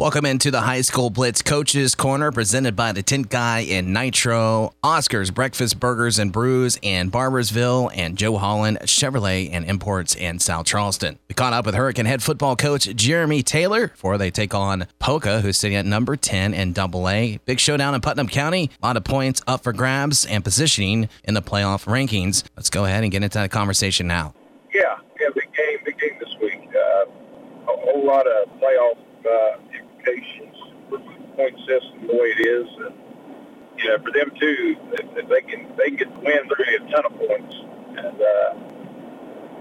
Welcome into the High School Blitz Coaches Corner presented by the Tint Guy in Nitro, Oscar's Breakfast Burgers and Brews in Barboursville, and Joe Holland Chevrolet and Imports in South Charleston. We caught up with Hurricane head football coach Jeremy Taylor before they take on Poca, who's sitting at number 10 in Double A. Big showdown in Putnam County. A lot of points up for grabs and positioning in the playoff rankings. Let's go ahead and get into that conversation now. Yeah, yeah, big game, big game this week. Uh, a whole lot of playoff uh, point system the way it is, and you know, for them too, if, if they can they can get the win, they're going to get a ton of points, and uh,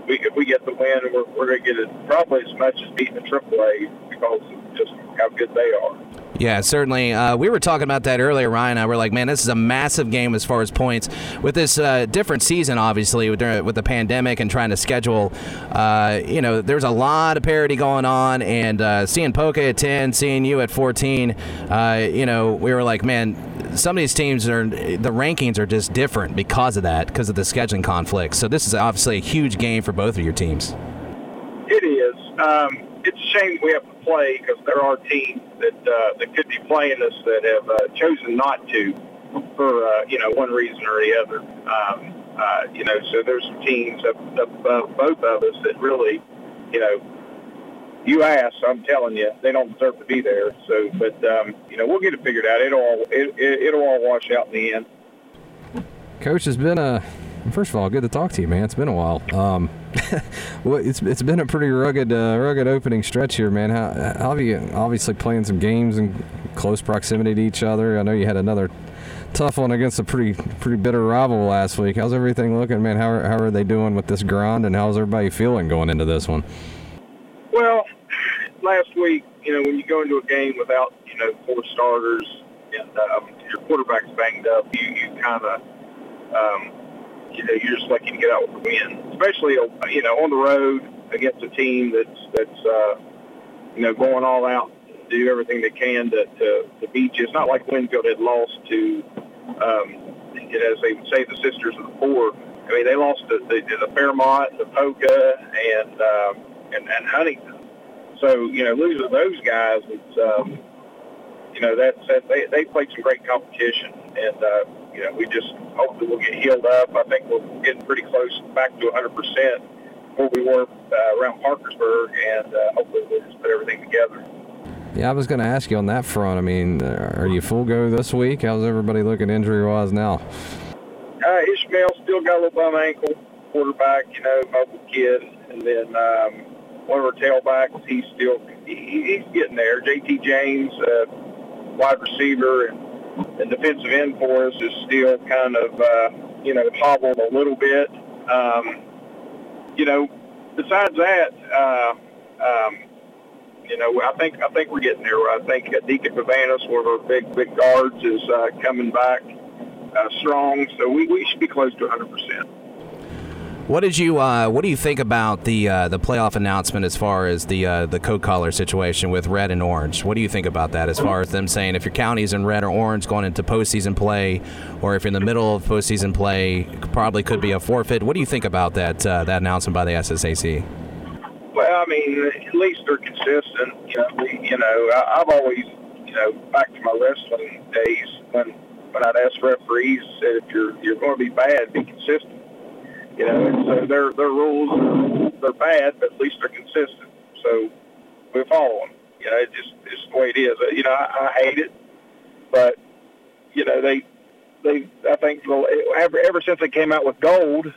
we if we get the win, we're, we're going to get it probably as much as beating the AAA because of just how good they are. Yeah, certainly. Uh, we were talking about that earlier, Ryan. I were like, man, this is a massive game as far as points. With this uh, different season, obviously, with with the pandemic and trying to schedule, uh, you know, there's a lot of parity going on. And uh, seeing Poca at 10, seeing you at 14, uh, you know, we were like, man, some of these teams are, the rankings are just different because of that, because of the scheduling conflicts. So this is obviously a huge game for both of your teams. It is. Um, it's a shame we have to play because there are teams that uh, that could be playing us that have uh, chosen not to for uh, you know one reason or the other. Um, uh, you know, so there's some teams above both of us that really, you know, you ask, I'm telling you, they don't deserve to be there. So, but um, you know, we'll get it figured out. It'll all it, it, it'll all wash out in the end. Coach has been a First of all, good to talk to you, man. It's been a while. Um, well, it's it's been a pretty rugged uh, rugged opening stretch here, man. How, how have you obviously playing some games in close proximity to each other? I know you had another tough one against a pretty pretty bitter rival last week. How's everything looking, man? How are, how are they doing with this grind, and how's everybody feeling going into this one? Well, last week, you know, when you go into a game without you know four starters and um, your quarterback's banged up, you you kind of um, you know, you're just lucky to get out with the win, especially you know on the road against a team that's that's uh, you know going all out, to do everything they can to, to to beat you. It's not like Winfield had lost to, um, as they would say, the Sisters of the Poor. I mean, they lost to the, the Fairmont, the Poca, and um, and and Huntington. So you know, losing those guys, it's um, you know that's that they they played some great competition, and uh, you know we just hopefully we'll get healed up. I think we're getting pretty close back to 100 percent where we were uh, around Parkersburg, and uh, hopefully we'll just put everything together. Yeah, I was going to ask you on that front. I mean, uh, are you full go this week? How's everybody looking injury wise now? Uh, Ishmael still got a little bum ankle. Quarterback, you know, mobile kid, and then um, one of our tailbacks. He's still he, he's getting there. JT James, uh, wide receiver, and and defensive end for us is still kind of, uh, you know, hobbled a little bit. Um, you know, besides that, uh, um, you know, I think I think we're getting there. I think Deacon Pavanis, one of our big big guards, is uh, coming back uh, strong. So we, we should be close to 100 percent. What did you uh, What do you think about the uh, the playoff announcement as far as the uh, the coat collar situation with red and orange? What do you think about that? As far as them saying if your county's in red or orange going into postseason play, or if you're in the middle of postseason play, probably could be a forfeit. What do you think about that uh, that announcement by the SSAC? Well, I mean, at least they're consistent. You know, we, you know, I, I've always, you know, back to my wrestling days when when I'd ask referees, said if you're you're going to be bad, be consistent you know, and so their their rules are, they're bad, but at least they're consistent. So we follow them. You know, it just it's the way it is. You know, I, I hate it, but you know they they I think ever ever since they came out with gold,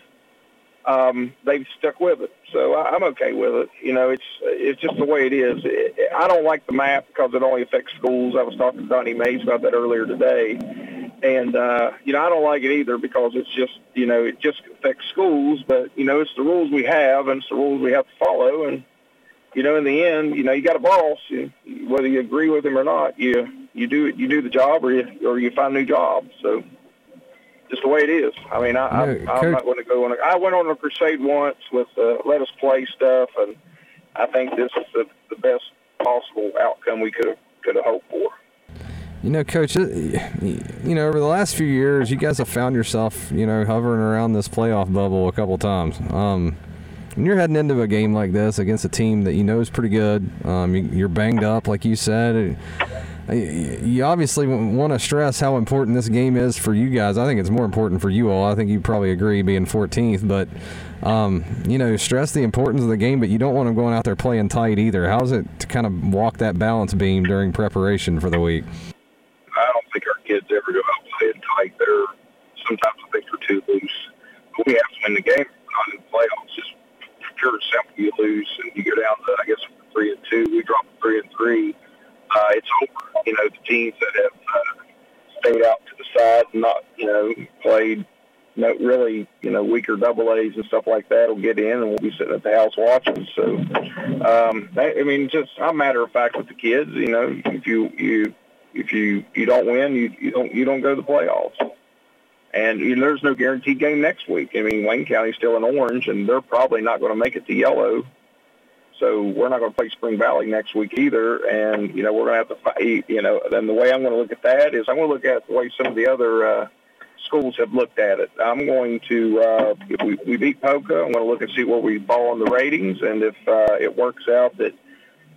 um, they've stuck with it. So I, I'm okay with it. You know, it's it's just the way it is. It, I don't like the map because it only affects schools. I was talking to Donnie Mays about that earlier today and, uh, you know, I don't like it either because it's just, you know, it just affects schools, but, you know, it's the rules we have and it's the rules we have to follow. And, you know, in the end, you know, you got a boss, you, whether you agree with him or not, you, you do it, you do the job or you, or you find a new job. So just the way it is. I mean, I, I, I'm not going to go on. A, I went on a crusade once with uh, let us play stuff, and I think this is the, the best possible outcome we could have could have hoped for. You know, Coach, uh, you know, over the last few years, you guys have found yourself, you know, hovering around this playoff bubble a couple times. Um, when you're heading into a game like this against a team that you know is pretty good, um, you, are banged up, like you said. You obviously want to stress how important this game is for you guys. I think it's more important for you all. I think you probably agree being 14th, but um, you know, stress the importance of the game, but you don't want them going out there playing tight either. How's it to kind of walk that balance beam during preparation for the week? I don't think our kids ever go out playing tight. They're sometimes I too loose. We have to win the game. Not in the playoffs. Just pure and simple. You lose and you go down to I guess three and two. We drop three and three uh, it's over. You know, the teams that have uh, stayed out to the side and not, you know, played no, really, you know, weaker double A's and stuff like that will get in, and we'll be sitting at the house watching. So, um, I mean, just I'm matter of fact with the kids. You know, if you you if you you don't win, you you don't you don't go to the playoffs. And you know, there's no guaranteed game next week. I mean, Wayne County's still in orange, and they're probably not going to make it to yellow. So we're not going to play Spring Valley next week either. And, you know, we're going to have to fight, you know, then the way I'm going to look at that is I'm going to look at the way some of the other uh, schools have looked at it. I'm going to, uh, if we, we beat Poca, I'm going to look and see where we fall on the ratings. And if uh, it works out that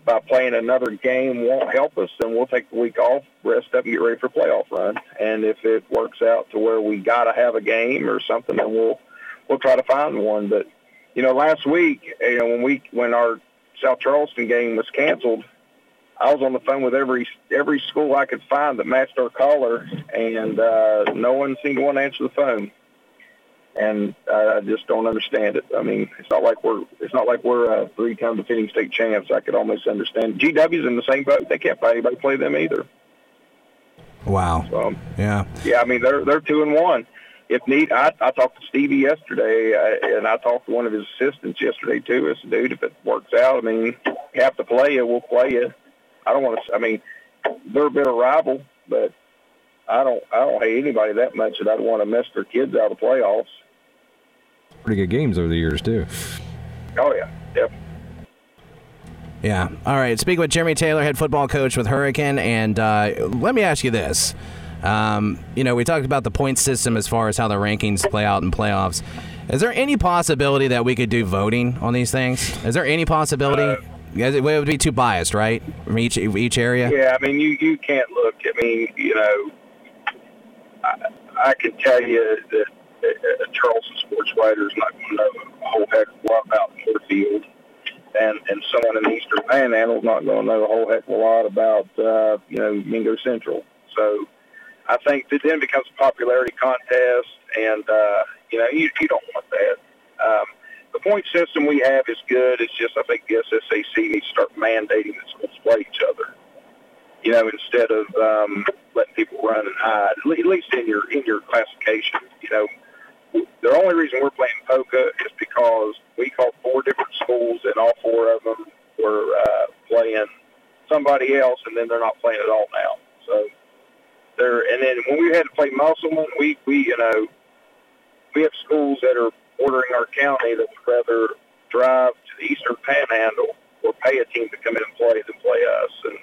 by playing another game won't help us, then we'll take the week off, rest up, and get ready for playoff run. And if it works out to where we got to have a game or something, then we'll we'll try to find one. But you know, last week, you know, when we when our South Charleston game was canceled, I was on the phone with every every school I could find that matched our caller, and uh, no one seemed to want to answer the phone. And I just don't understand it. I mean, it's not like we're it's not like we're a three-time defending state champs. I could almost understand. GW's in the same boat. They can't find anybody to play them either. Wow. So, yeah. Yeah, I mean they're they're two and one if need, I, I talked to Stevie yesterday, uh, and I talked to one of his assistants yesterday too. I said, dude, if it works out, I mean, you have to play it. we'll play it. I don't want to. I mean, they're a bit of rival, but I don't. I don't hate anybody that much that I'd want to mess their kids out of playoffs. Pretty good games over the years too. Oh yeah, yep. Yeah. All right. Speaking with Jeremy Taylor, head football coach with Hurricane, and uh, let me ask you this. Um, you know, we talked about the point system as far as how the rankings play out in playoffs. Is there any possibility that we could do voting on these things? Is there any possibility? Uh, it would be too biased, right, from each each area. Yeah, I mean, you you can't look. I mean, you know, I, I can tell you that writer is not going to know a whole heck of a lot about Northfield, and and someone in the Eastern is not going to know a whole heck of a lot about uh, you know Mingo Central. So I think that then becomes a popularity contest, and uh, you know you, you don't want that. Um, the point system we have is good. It's just I think the SSAC needs to start mandating that schools play each other. You know, instead of um, letting people run and hide, at least in your in your classification. You know, the only reason we're playing Poca is because we called four different schools, and all four of them were uh, playing somebody else, and then they're not playing at all now. So there. And then when we had to play Musselman, we we you know we have schools that are bordering our county that would rather drive to the Eastern Panhandle or pay a team to come in and play than play us. And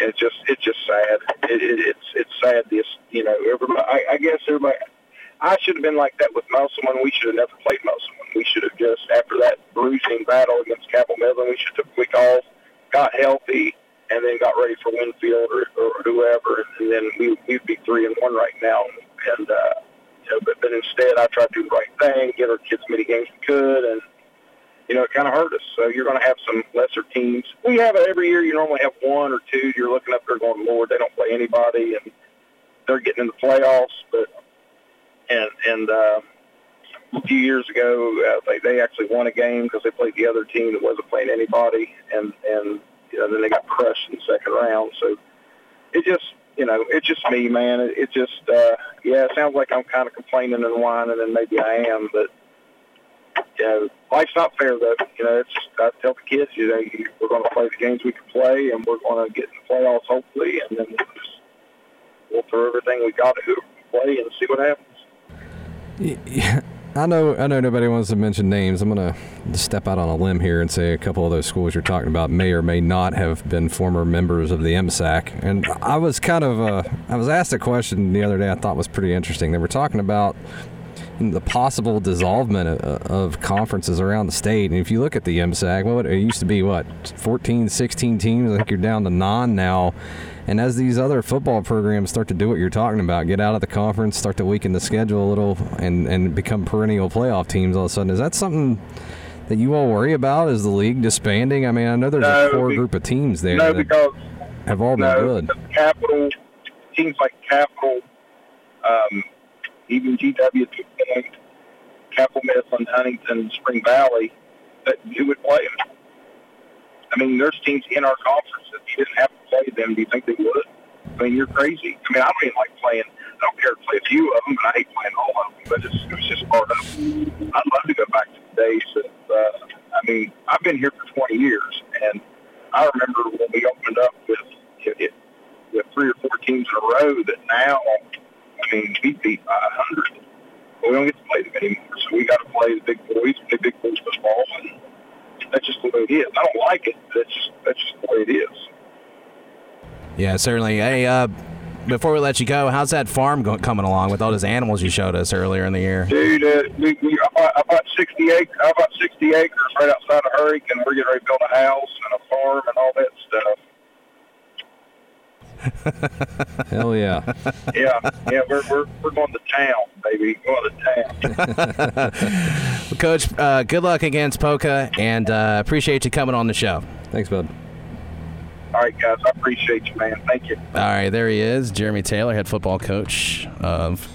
it's just it's just sad. It, it, it's it's sad. This you know everybody. I, I guess everybody. I should have been like that with Musselman. We should have never played Musselman. We should have just after that bruising battle against Cabell Midland, we should have took a week off, got healthy, and then got ready for Winfield or, or whoever, and then we, we'd be three and one right now. And uh, you know, but, but instead, I tried to do the right thing, get our kids as many games we could, and you know, it kind of hurt us. So you're going to have some lesser teams. We have it every year. You normally have one or two. You're looking up there going, Lord, they don't play anybody, and they're getting in the playoffs. But and and uh, a few years ago, uh, they they actually won a game because they played the other team that wasn't playing anybody, and and you know, then they got crushed in the second round. So it just, you know, it's just me, man. It, it just, uh, yeah, it sounds like I'm kind of complaining and whining, and maybe I am, but you know, life's not fair though. You know, it's I tell the kids, you know, you, we're going to play the games we can play, and we're going to get in the playoffs hopefully, and then we'll just we'll throw everything we got to play and see what happens. Yeah, I know, I know nobody wants to mention names. I'm going to step out on a limb here and say a couple of those schools you're talking about may or may not have been former members of the MSAC. And I was kind of, uh, I was asked a question the other day I thought was pretty interesting. They were talking about the possible dissolvement of, of, conferences around the state. And if you look at the MSAC, what it used to be, what 14, 16 teams. I think you're down to nine now. And as these other football programs start to do what you're talking about, get out of the conference, start to weaken the schedule a little, and and become perennial playoff teams all of a sudden, is that something? That you all worry about is the league disbanding. I mean, I know there's no, a core group of teams there. No, because have all been no, good. Capital teams like Capital, um, even GW Point, Cabell Midland, Huntington, Spring Valley, that who would play them. I mean, there's teams in our conference that you didn't have to play them. Do you think they would? I mean, you're crazy. I mean, I don't even like playing. I don't care to play a few of them, but I hate playing all of them. But it's, it's just part of. I'd love to go back to the days. Of, uh, I mean, I've been here for 20 years, and I remember when we opened up with it, with three or four teams in a row. That now, I mean, we beat by a hundred. But we don't get to play them anymore, so we got to play the big boys, play big boys football, and that's just the way it is. I don't like it. That's that's just the way it is. Yeah, certainly. Hey, uh, before we let you go, how's that farm go- coming along with all those animals you showed us earlier in the year? Dude, uh, we, we, I, bought, I bought 60 acres. I bought 60 acres right outside of Hurricane. We're getting ready to build a house and a farm and all that stuff. Hell yeah. yeah, yeah, we're, we're, we're going to town, baby. Going to town. Coach, uh, good luck against Poca, and uh, appreciate you coming on the show. Thanks, bud. All right, guys. I appreciate you, man. Thank you. All right, there he is, Jeremy Taylor, head football coach of